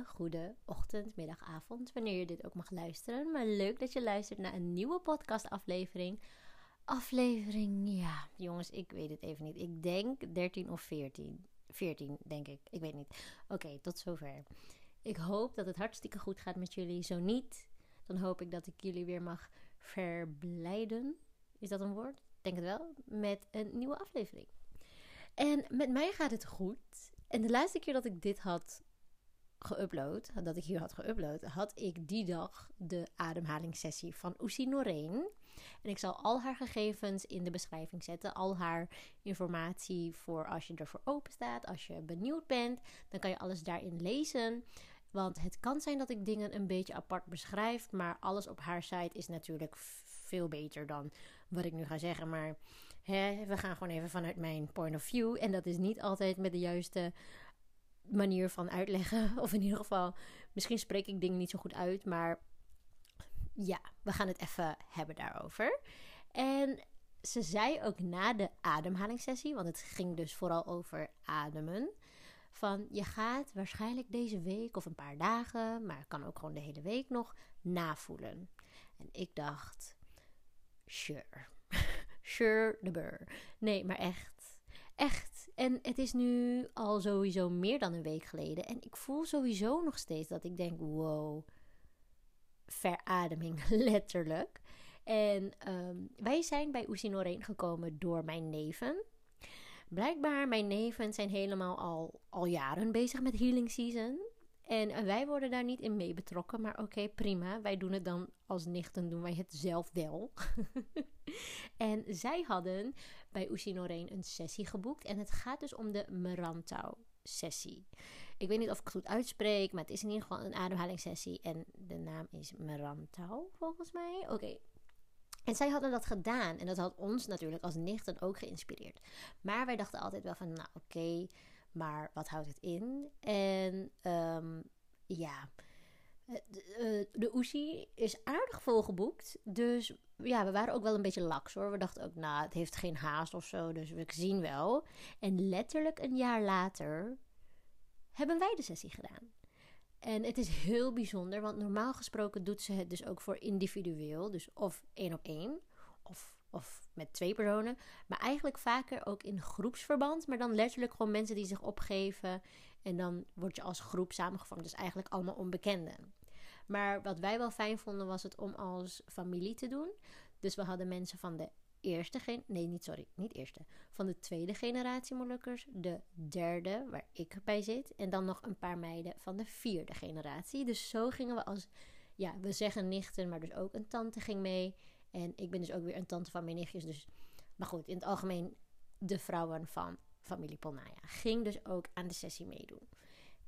goede ochtend, middag, avond, wanneer je dit ook mag luisteren. Maar leuk dat je luistert naar een nieuwe podcastaflevering. Aflevering, ja, jongens, ik weet het even niet. Ik denk 13 of 14. 14, denk ik. Ik weet niet. Oké, tot zover. Ik hoop dat het hartstikke goed gaat met jullie. Zo niet, dan hoop ik dat ik jullie weer mag verblijden. Is dat een woord? Denk het wel. Met een nieuwe aflevering. En met mij gaat het goed. En de laatste keer dat ik dit had geüpload, dat ik hier had geüpload, had ik die dag de ademhalingssessie van Oesie Noreen. En ik zal al haar gegevens in de beschrijving zetten. Al haar informatie voor als je ervoor open staat. Als je benieuwd bent, dan kan je alles daarin lezen. Want het kan zijn dat ik dingen een beetje apart beschrijf. Maar alles op haar site is natuurlijk veel beter dan wat ik nu ga zeggen. Maar hè, we gaan gewoon even vanuit mijn point of view. En dat is niet altijd met de juiste manier van uitleggen. Of in ieder geval, misschien spreek ik dingen niet zo goed uit. Maar ja, we gaan het even hebben daarover. En ze zei ook na de ademhalingssessie, want het ging dus vooral over ademen. Van je gaat waarschijnlijk deze week of een paar dagen, maar kan ook gewoon de hele week nog navoelen. En ik dacht, sure. sure de bur. Nee, maar echt. Echt. En het is nu al sowieso meer dan een week geleden. En ik voel sowieso nog steeds dat ik denk: wow, verademing, letterlijk. En ehm, wij zijn bij Oesinoreen gekomen door mijn neven. Blijkbaar, mijn neven zijn helemaal al, al jaren bezig met Healing Season. En wij worden daar niet in mee betrokken. Maar oké, prima. Wij doen het dan als nichten, doen wij het zelf wel. en zij hadden bij Oesinoreen een sessie geboekt. En het gaat dus om de Merantau sessie. Ik weet niet of ik het goed uitspreek, maar het is in ieder geval een ademhalingssessie. En de naam is Merantau, volgens mij. Oké. En zij hadden dat gedaan. En dat had ons natuurlijk als nichten ook geïnspireerd. Maar wij dachten altijd wel van, nou oké, maar wat houdt het in? En um, ja, de, de Oesie is aardig volgeboekt. Dus ja, we waren ook wel een beetje laks hoor. We dachten ook, nou, het heeft geen haast of zo, dus we zien wel. En letterlijk een jaar later hebben wij de sessie gedaan. En het is heel bijzonder, want normaal gesproken doet ze het dus ook voor individueel. Dus of één op één, of, of met twee personen. Maar eigenlijk vaker ook in groepsverband. Maar dan letterlijk gewoon mensen die zich opgeven. En dan word je als groep samengevangen. Dus eigenlijk allemaal onbekenden. Maar wat wij wel fijn vonden was het om als familie te doen. Dus we hadden mensen van de eerste generatie, nee, niet sorry, niet eerste, van de tweede generatie Molukkers, de derde, waar ik bij zit, en dan nog een paar meiden van de vierde generatie. Dus zo gingen we als, ja, we zeggen nichten, maar dus ook een tante ging mee. En ik ben dus ook weer een tante van mijn nichtjes. Dus, maar goed, in het algemeen de vrouwen van familie Polnaya ging dus ook aan de sessie meedoen.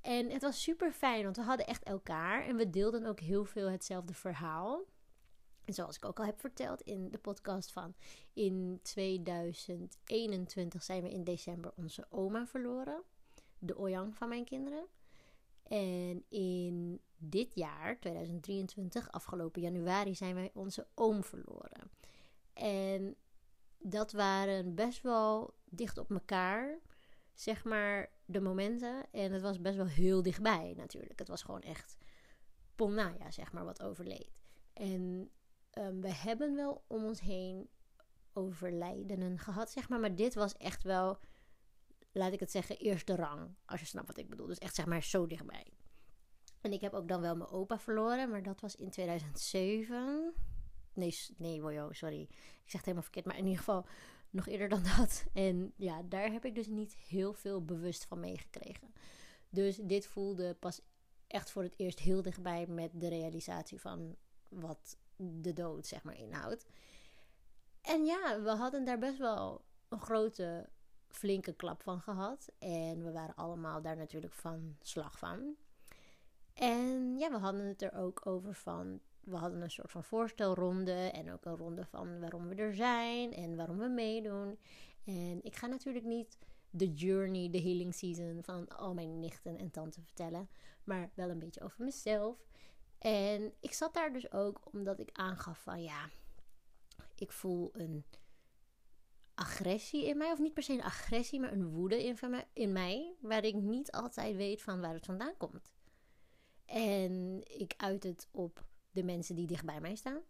En het was super fijn, want we hadden echt elkaar en we deelden ook heel veel hetzelfde verhaal. En zoals ik ook al heb verteld in de podcast van in 2021 zijn we in december onze oma verloren. De Oyang van mijn kinderen. En in dit jaar, 2023, afgelopen januari, zijn wij onze oom verloren. En dat waren best wel dicht op elkaar, zeg maar, de momenten. En het was best wel heel dichtbij natuurlijk. Het was gewoon echt Polnaya, zeg maar, wat overleed. En um, we hebben wel om ons heen overlijdenen gehad, zeg maar. Maar dit was echt wel, laat ik het zeggen, eerste rang. Als je snapt wat ik bedoel. Dus echt zeg maar zo dichtbij. En ik heb ook dan wel mijn opa verloren, maar dat was in 2007. Nee, nee, wojo, sorry. Ik zeg het helemaal verkeerd. Maar in ieder geval nog eerder dan dat. En ja, daar heb ik dus niet heel veel bewust van meegekregen. Dus dit voelde pas echt voor het eerst heel dichtbij met de realisatie van wat de dood, zeg maar, inhoudt. En ja, we hadden daar best wel een grote, flinke klap van gehad. En we waren allemaal daar natuurlijk van slag van. En ja, we hadden het er ook over van. We hadden een soort van voorstelronde en ook een ronde van waarom we er zijn en waarom we meedoen. En ik ga natuurlijk niet de journey, de healing season van al mijn nichten en tanten vertellen, maar wel een beetje over mezelf. En ik zat daar dus ook omdat ik aangaf van ja, ik voel een agressie in mij. Of niet per se een agressie, maar een woede in, in mij. Waar ik niet altijd weet van waar het vandaan komt. En ik uit het op de mensen die dicht bij mij staan.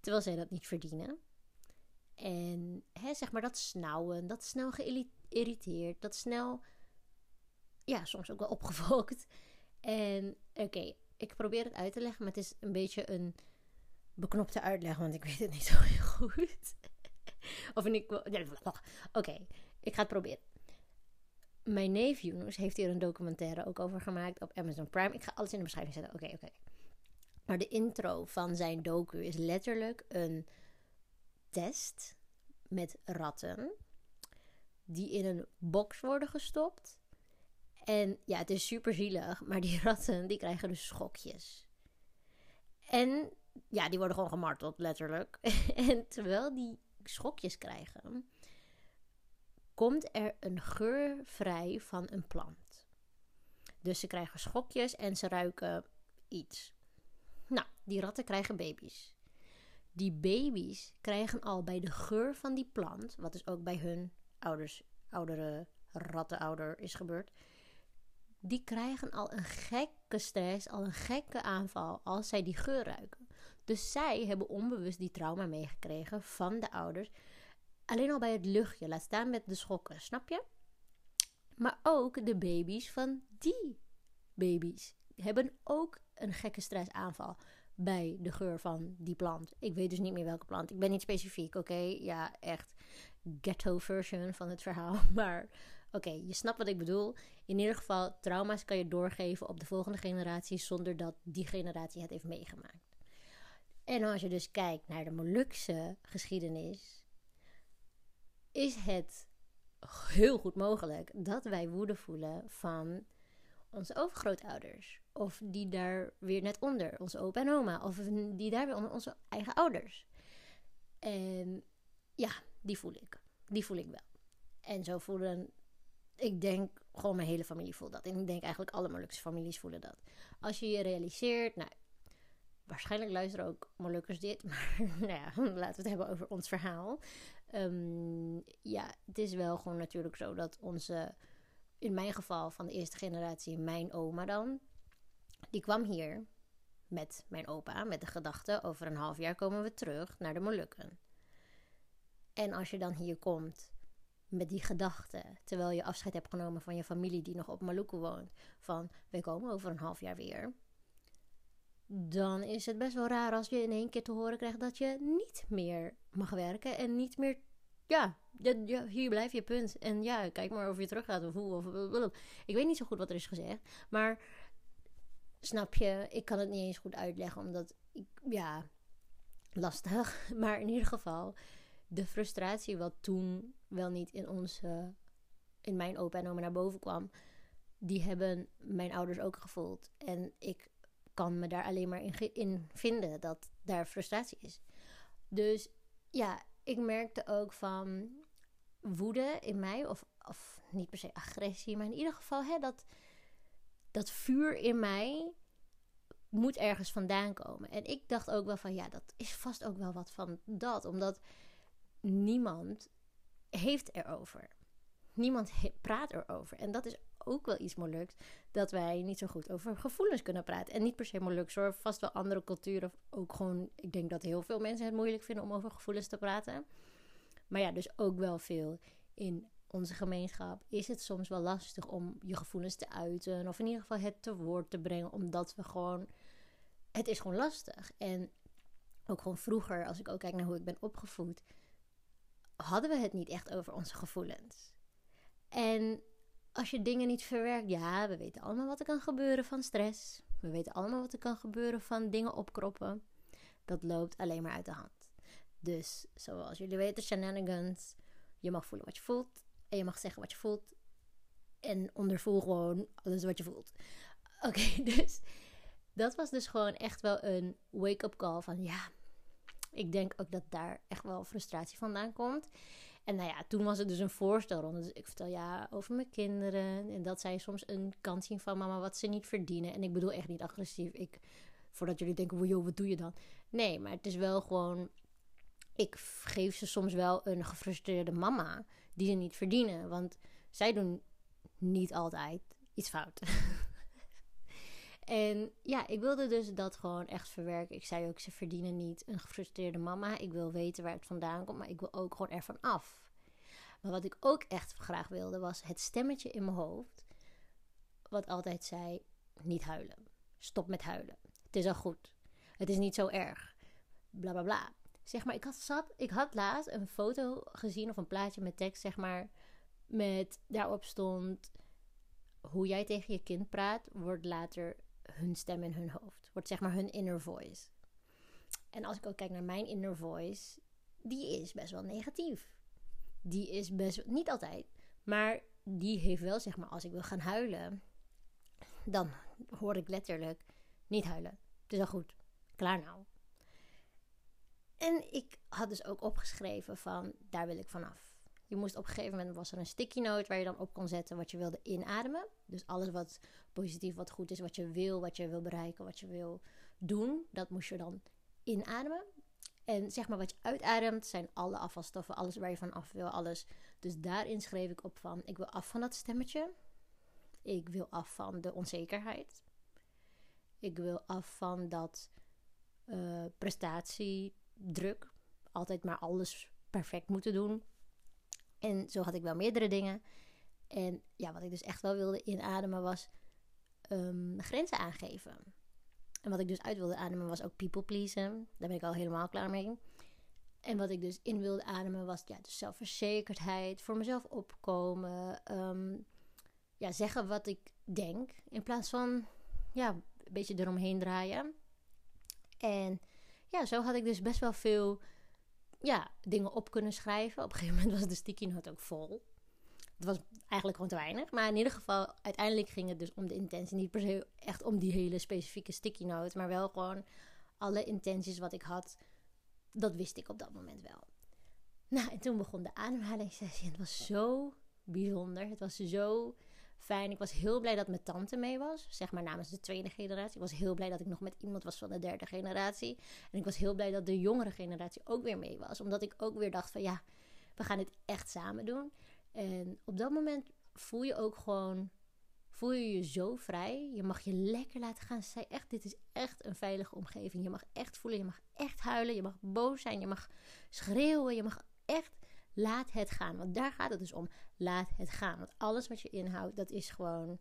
Terwijl zij dat niet verdienen. En hè, zeg maar dat snauwen, dat snel geïrriteerd, dat snel, ja, soms ook wel opgevolkt. En oké, ik probeer het uit te leggen, maar het is een beetje een beknopte uitleg, want ik weet het niet zo heel goed. Of ik Oké, ik ga het proberen. Mijn neef Yunus heeft hier een documentaire ook over gemaakt op Amazon Prime. Ik ga alles in de beschrijving zetten. Oké, oké. Maar de intro van zijn docu is letterlijk een test met ratten die in een box worden gestopt. En ja, het is super zielig, maar die ratten die krijgen dus schokjes. En ja, die worden gewoon gemarteld, letterlijk. en terwijl die schokjes krijgen, komt er een geur vrij van een plant. Dus ze krijgen schokjes en ze ruiken iets. Nou, die ratten krijgen baby's. Die baby's krijgen al bij de geur van die plant, wat dus ook bij hun ouders, oudere rattenouder is gebeurd, die krijgen al een gekke stress, al een gekke aanval als zij die geur ruiken. Dus zij hebben onbewust die trauma meegekregen van de ouders. Alleen al bij het luchtje, laat staan met de schokken, snap je? Maar ook de baby's van die baby's hebben ook een gekke stressaanval bij de geur van die plant. Ik weet dus niet meer welke plant. Ik ben niet specifiek, oké? Ja, echt ghetto version van het verhaal. Maar oké, je snapt wat ik bedoel. In ieder geval, trauma's kan je doorgeven op de volgende generatie zonder dat die generatie het heeft meegemaakt. En als je dus kijkt naar de Molukse geschiedenis, is het heel goed mogelijk dat wij woede voelen van onze overgrootouders. Of die daar weer net onder, onze opa en oma. Of die daar weer onder onze eigen ouders. En ja, die voel ik. Die voel ik wel. En zo voelen, ik denk, gewoon mijn hele familie voelt dat. En ik denk eigenlijk alle Molukse families voelen dat. Als je je realiseert, nou, waarschijnlijk luisteren ook Molukkers dit. Maar nou ja, laten we het hebben over ons verhaal. Ehm, ja, het is wel gewoon natuurlijk zo dat onze in mijn geval van de eerste generatie, mijn oma dan, die kwam hier met mijn opa, met de gedachte: over een half jaar komen we terug naar de Molukken. En als je dan hier komt met die gedachte, terwijl je afscheid hebt genomen van je familie die nog op Maluku woont, van we komen over een half jaar weer, dan is het best wel raar als je in één keer te horen krijgt dat je niet meer mag werken en niet meer ja, ja, hier blijf je, punt. En ja, kijk maar of je terug gaat of hoe. Of, ik weet niet zo goed wat er is gezegd. Maar snap je, ik kan het niet eens goed uitleggen, omdat ik, ja, lastig. Maar in ieder geval, de frustratie wat toen wel niet in onze, in mijn opa en oma naar boven kwam, die hebben mijn ouders ook gevoeld. En ik kan me daar alleen maar in, in vinden dat daar frustratie is. Dus ja, ik merkte ook van woede in mij, of, of niet per se agressie, maar in ieder geval hè, dat, dat vuur in mij moet ergens vandaan komen. En ik dacht ook wel van ja, dat is vast ook wel wat van dat, omdat niemand heeft erover. Niemand praat erover. En dat is ook wel iets moeilijks. Dat wij niet zo goed over gevoelens kunnen praten. En niet per se moeilijk hoor. Vast wel andere culturen. Ook gewoon, ik denk dat heel veel mensen het moeilijk vinden om over gevoelens te praten. Maar ja, dus ook wel veel in onze gemeenschap is het soms wel lastig om je gevoelens te uiten. Of in ieder geval het te woord te brengen. Omdat we gewoon. Het is gewoon lastig. En ook gewoon vroeger, als ik ook kijk naar hoe ik ben opgevoed. Hadden we het niet echt over onze gevoelens. En als je dingen niet verwerkt, ja, we weten allemaal wat er kan gebeuren van stress. We weten allemaal wat er kan gebeuren van dingen opkroppen. Dat loopt alleen maar uit de hand. Dus zoals jullie weten, shenanigans. Je mag voelen wat je voelt. En je mag zeggen wat je voelt. En ondervoel gewoon alles wat je voelt. Oké, dus dat was dus gewoon echt wel een wake-up call van ja. Ik denk ook dat daar echt wel frustratie vandaan komt. En nou ja, toen was het dus een voorstelronde. Dus ik vertel ja over mijn kinderen. En dat zij soms een kans zien van mama wat ze niet verdienen. En ik bedoel echt niet agressief. Ik, voordat jullie denken, joh, wat doe je dan? Nee, maar het is wel gewoon... Ik geef ze soms wel een gefrustreerde mama die ze niet verdienen. Want zij doen niet altijd iets fout. En ja, ik wilde dus dat gewoon echt verwerken. Ik zei ook, ze verdienen niet een gefrustreerde mama. Ik wil weten waar het vandaan komt, maar ik wil ook gewoon ervan af. Maar wat ik ook echt graag wilde, was het stemmetje in mijn hoofd. Wat altijd zei, niet huilen. Stop met huilen. Het is al goed. Het is niet zo erg. Bla bla bla. Zeg maar, ik had, zat, ik had laatst een foto gezien of een plaatje met tekst, zeg maar. Met daarop stond: Hoe jij tegen je kind praat, wordt later hun stem in hun hoofd. Wordt zeg maar hun inner voice. En als ik ook kijk naar mijn inner voice, die is best wel negatief. Die is best niet altijd, maar die heeft wel zeg maar als ik wil gaan huilen, dan hoor ik letterlijk niet huilen. Het is al goed. Klaar nou. En ik had dus ook opgeschreven van daar wil ik vanaf. Je moest op een gegeven moment was er een sticky note waar je dan op kon zetten wat je wilde inademen. Dus alles wat positief, wat goed is, wat je wil, wat je wil bereiken, wat je wil doen, dat moest je dan inademen. En zeg maar wat je uitademt zijn alle afvalstoffen, alles waar je van af wil, alles. Dus daarin schreef ik op van ik wil af van dat stemmetje. Ik wil af van de onzekerheid. Ik wil af van dat uh, prestatiedruk. Altijd maar alles perfect moeten doen. En zo had ik wel meerdere dingen. En ja, wat ik dus echt wel wilde inademen was um, grenzen aangeven. En wat ik dus uit wilde ademen was ook people pleasen. Daar ben ik al helemaal klaar mee. En wat ik dus in wilde ademen was ja, dus zelfverzekerdheid, voor mezelf opkomen, ehm, ja, zeggen wat ik denk, in plaats van ja, een beetje eromheen draaien. En ja, zo had ik dus best wel veel ja, dingen op kunnen schrijven. Op een gegeven moment was de sticky note ook vol. Het was eigenlijk gewoon te weinig. Maar in ieder geval, uiteindelijk ging het dus om de intentie. Niet per se echt om die hele specifieke sticky note. Maar wel gewoon alle intenties wat ik had. Dat wist ik op dat moment wel. Nou, en toen begon de ademhalingssessie. En het was zo bijzonder. Het was zo fijn. Ik was heel blij dat mijn tante mee was. Zeg maar namens de tweede generatie. Ik was heel blij dat ik nog met iemand was van de derde generatie. En ik was heel blij dat de jongere generatie ook weer mee was. Omdat ik ook weer dacht van ja, we gaan dit echt samen doen. En op dat moment voel je ook gewoon, voel je je zo vrij. Je mag je lekker laten gaan. Zij echt, dit is echt een veilige omgeving. Je mag echt voelen, je mag echt huilen, je mag boos zijn, je mag schreeuwen, je mag echt laat het gaan. Want daar gaat het dus om. Laat het gaan. Want alles wat je inhoudt, dat is gewoon,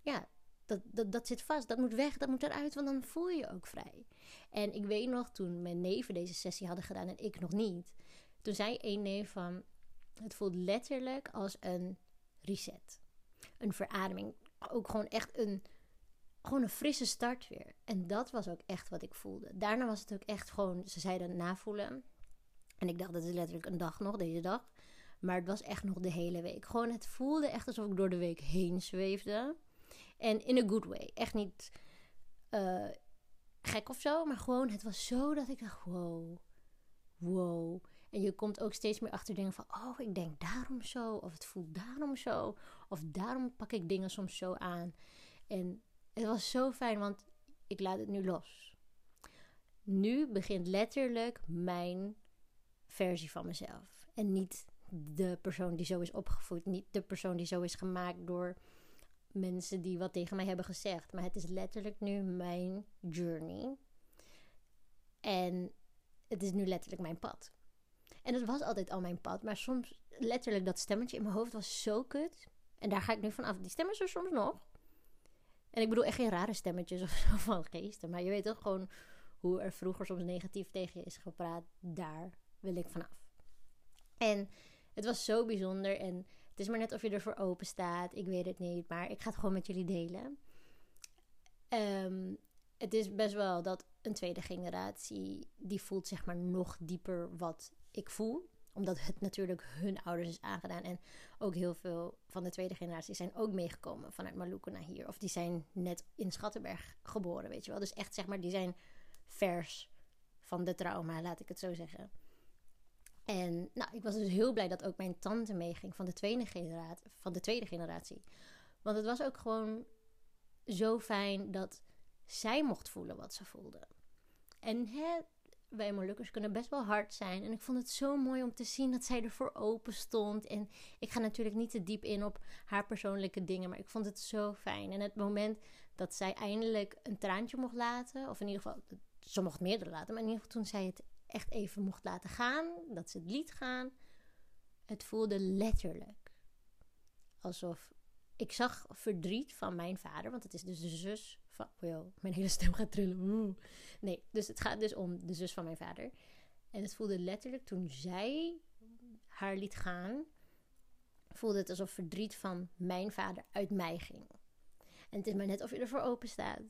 ja, dat, dat, dat zit vast. Dat moet weg, dat moet eruit, want dan voel je je ook vrij. En ik weet nog, toen mijn neven deze sessie hadden gedaan en ik nog niet. Toen zei één neef van, het voelt letterlijk als een reset. Een verademing. Ook gewoon echt een, gewoon een frisse start weer. En dat was ook echt wat ik voelde. Daarna was het ook echt gewoon, ze zeiden navoelen. En ik dacht, dat is letterlijk een dag nog, deze dag. Maar het was echt nog de hele week. Gewoon, het voelde echt alsof ik door de week heen zweefde. En in a good way. Echt niet uh, gek of zo. Maar gewoon, het was zo dat ik dacht, wow. Wow. En je komt ook steeds meer achter dingen van, oh, ik denk daarom zo. Of het voelt daarom zo. Of daarom pak ik dingen soms zo aan. En het was zo fijn, want ik laat het nu los. Nu begint letterlijk mijn versie van mezelf. En niet de persoon die zo is opgevoed. Niet de persoon die zo is gemaakt door mensen die wat tegen mij hebben gezegd. Maar het is letterlijk nu mijn journey. En het is nu letterlijk mijn pad. En het was altijd al mijn pad. Maar soms, letterlijk, dat stemmetje in mijn hoofd was zo kut. En daar ga ik nu van af. Die stemmen er soms nog. En ik bedoel echt geen rare stemmetjes of zo van geesten. Maar je weet toch gewoon hoe er vroeger soms negatief tegen je is gepraat. Daar wil ik vanaf. En het was zo bijzonder. En het is maar net of je ervoor open staat. Ik weet het niet. Maar ik ga het gewoon met jullie delen. Um, het is best wel dat een tweede generatie, die voelt zeg maar nog dieper wat ik voel. Omdat het natuurlijk hun ouders is aangedaan. En ook heel veel van de tweede generatie zijn ook meegekomen vanuit Maluku naar hier. Of die zijn net in Schattenberg geboren, weet je wel. Dus echt zeg maar, die zijn vers van de trauma, laat ik het zo zeggen. En nou, ik was dus heel blij dat ook mijn tante meeging van de tweede generatie. Van de tweede generatie. Want het was ook gewoon zo fijn dat zij mocht voelen wat ze voelde. En hè, wij Molukkers kunnen best wel hard zijn. En ik vond het zo mooi om te zien dat zij ervoor open stond. En ik ga natuurlijk niet te diep in op haar persoonlijke dingen, maar ik vond het zo fijn. En het moment dat zij eindelijk een traantje mocht laten, of in ieder geval, ze mocht meerdere laten, maar in ieder geval toen zij het echt even mocht laten gaan, dat ze het liet gaan, het voelde letterlijk alsof ik zag verdriet van mijn vader, want het is dus de zus van. Oh mijn hele stem gaat trillen. Nee, dus het gaat dus om de zus van mijn vader. En het voelde letterlijk toen zij haar liet gaan, voelde het alsof verdriet van mijn vader uit mij ging. En het is maar net of je ervoor open staat.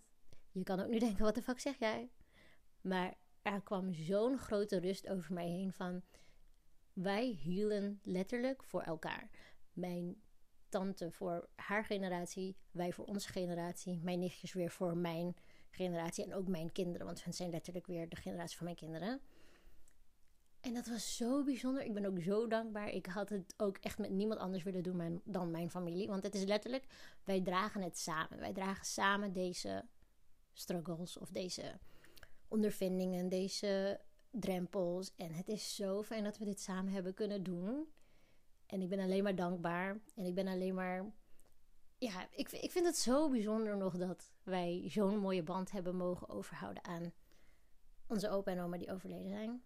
Je kan ook nu denken: wat de fuck zeg jij? Maar er kwam zo'n grote rust over mij heen van. Wij hielen letterlijk voor elkaar. Mijn tante voor haar generatie, wij voor onze generatie, mijn nichtjes weer voor mijn generatie en ook mijn kinderen, want hun zijn letterlijk weer de generatie van mijn kinderen. En dat was zo bijzonder. Ik ben ook zo dankbaar. Ik had het ook echt met niemand anders willen doen dan mijn familie. Want het is letterlijk, wij dragen het samen. Wij dragen samen deze struggles of deze ondervindingen, deze drempels. En het is zo fijn dat we dit samen hebben kunnen doen. En ik ben alleen maar dankbaar. En ik ben alleen maar. Ja, ik, ik vind het zo bijzonder nog dat wij zo'n mooie band hebben mogen overhouden aan onze opa en oma die overleden zijn.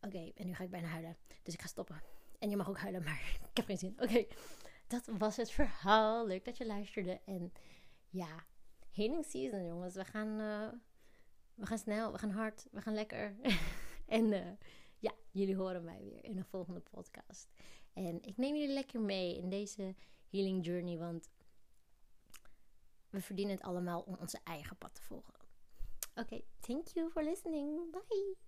Oké, en nu ga ik bijna huilen. Dus ik ga stoppen. En je mag ook huilen, maar ik heb geen zin. Oké, dat was het verhaal. Leuk dat je luisterde. En ja, healing season, jongens. We gaan, uh, we gaan snel, we gaan hard, we gaan lekker. en uh, ja, jullie horen mij weer in een volgende podcast. En ik neem jullie lekker mee in deze healing journey, want we verdienen het allemaal om onze eigen pad te volgen. Oké, thank you for listening. Bye.